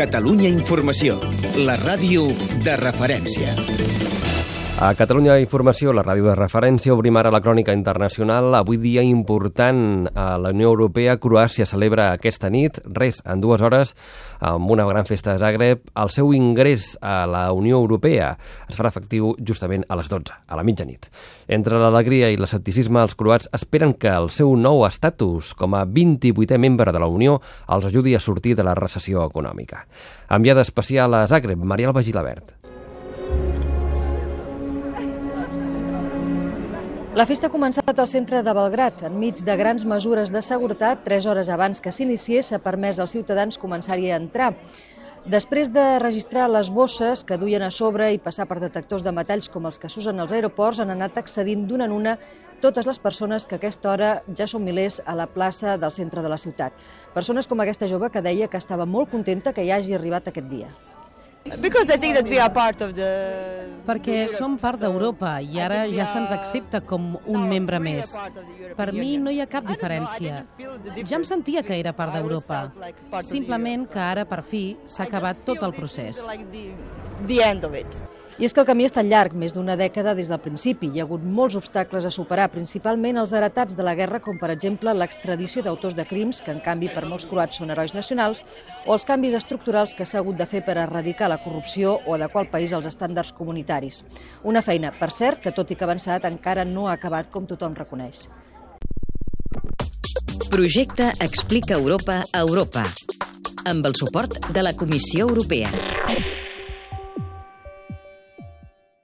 Catalunya Informació, la ràdio de referència. A Catalunya Informació, la ràdio de referència, obrim ara la crònica internacional. Avui dia important a la Unió Europea. Croàcia celebra aquesta nit, res, en dues hores, amb una gran festa de Zagreb. El seu ingrés a la Unió Europea es farà efectiu justament a les 12, a la mitjanit. Entre l'alegria i l'escepticisme, els croats esperen que el seu nou estatus com a 28è membre de la Unió els ajudi a sortir de la recessió econòmica. Enviada especial a Zagreb, Mariel Bagilabert. La festa ha començat al centre de Belgrat. Enmig de grans mesures de seguretat, tres hores abans que s'iniciés, s'ha permès als ciutadans començar-hi a entrar. Després de registrar les bosses que duien a sobre i passar per detectors de metalls com els que s'usen als aeroports, han anat accedint d'una en una totes les persones que a aquesta hora ja són milers a la plaça del centre de la ciutat. Persones com aquesta jove que deia que estava molt contenta que hi hagi arribat aquest dia. Perquè som part d'Europa i ara ja se'ns accepta com un membre més. Per mi no hi ha cap diferència. Ja em sentia que era part d'Europa. Simplement que ara, per fi, s'ha acabat tot el procés. I és que el camí és tan llarg, més d'una dècada des del principi. Hi ha hagut molts obstacles a superar, principalment els heretats de la guerra, com per exemple l'extradició d'autors de crims, que en canvi per molts croats són herois nacionals, o els canvis estructurals que s'ha hagut de fer per erradicar la corrupció o adequar el país als estàndards comunitaris. Una feina, per cert, que tot i que ha avançat encara no ha acabat com tothom reconeix. Projecte Explica Europa a Europa amb el suport de la Comissió Europea.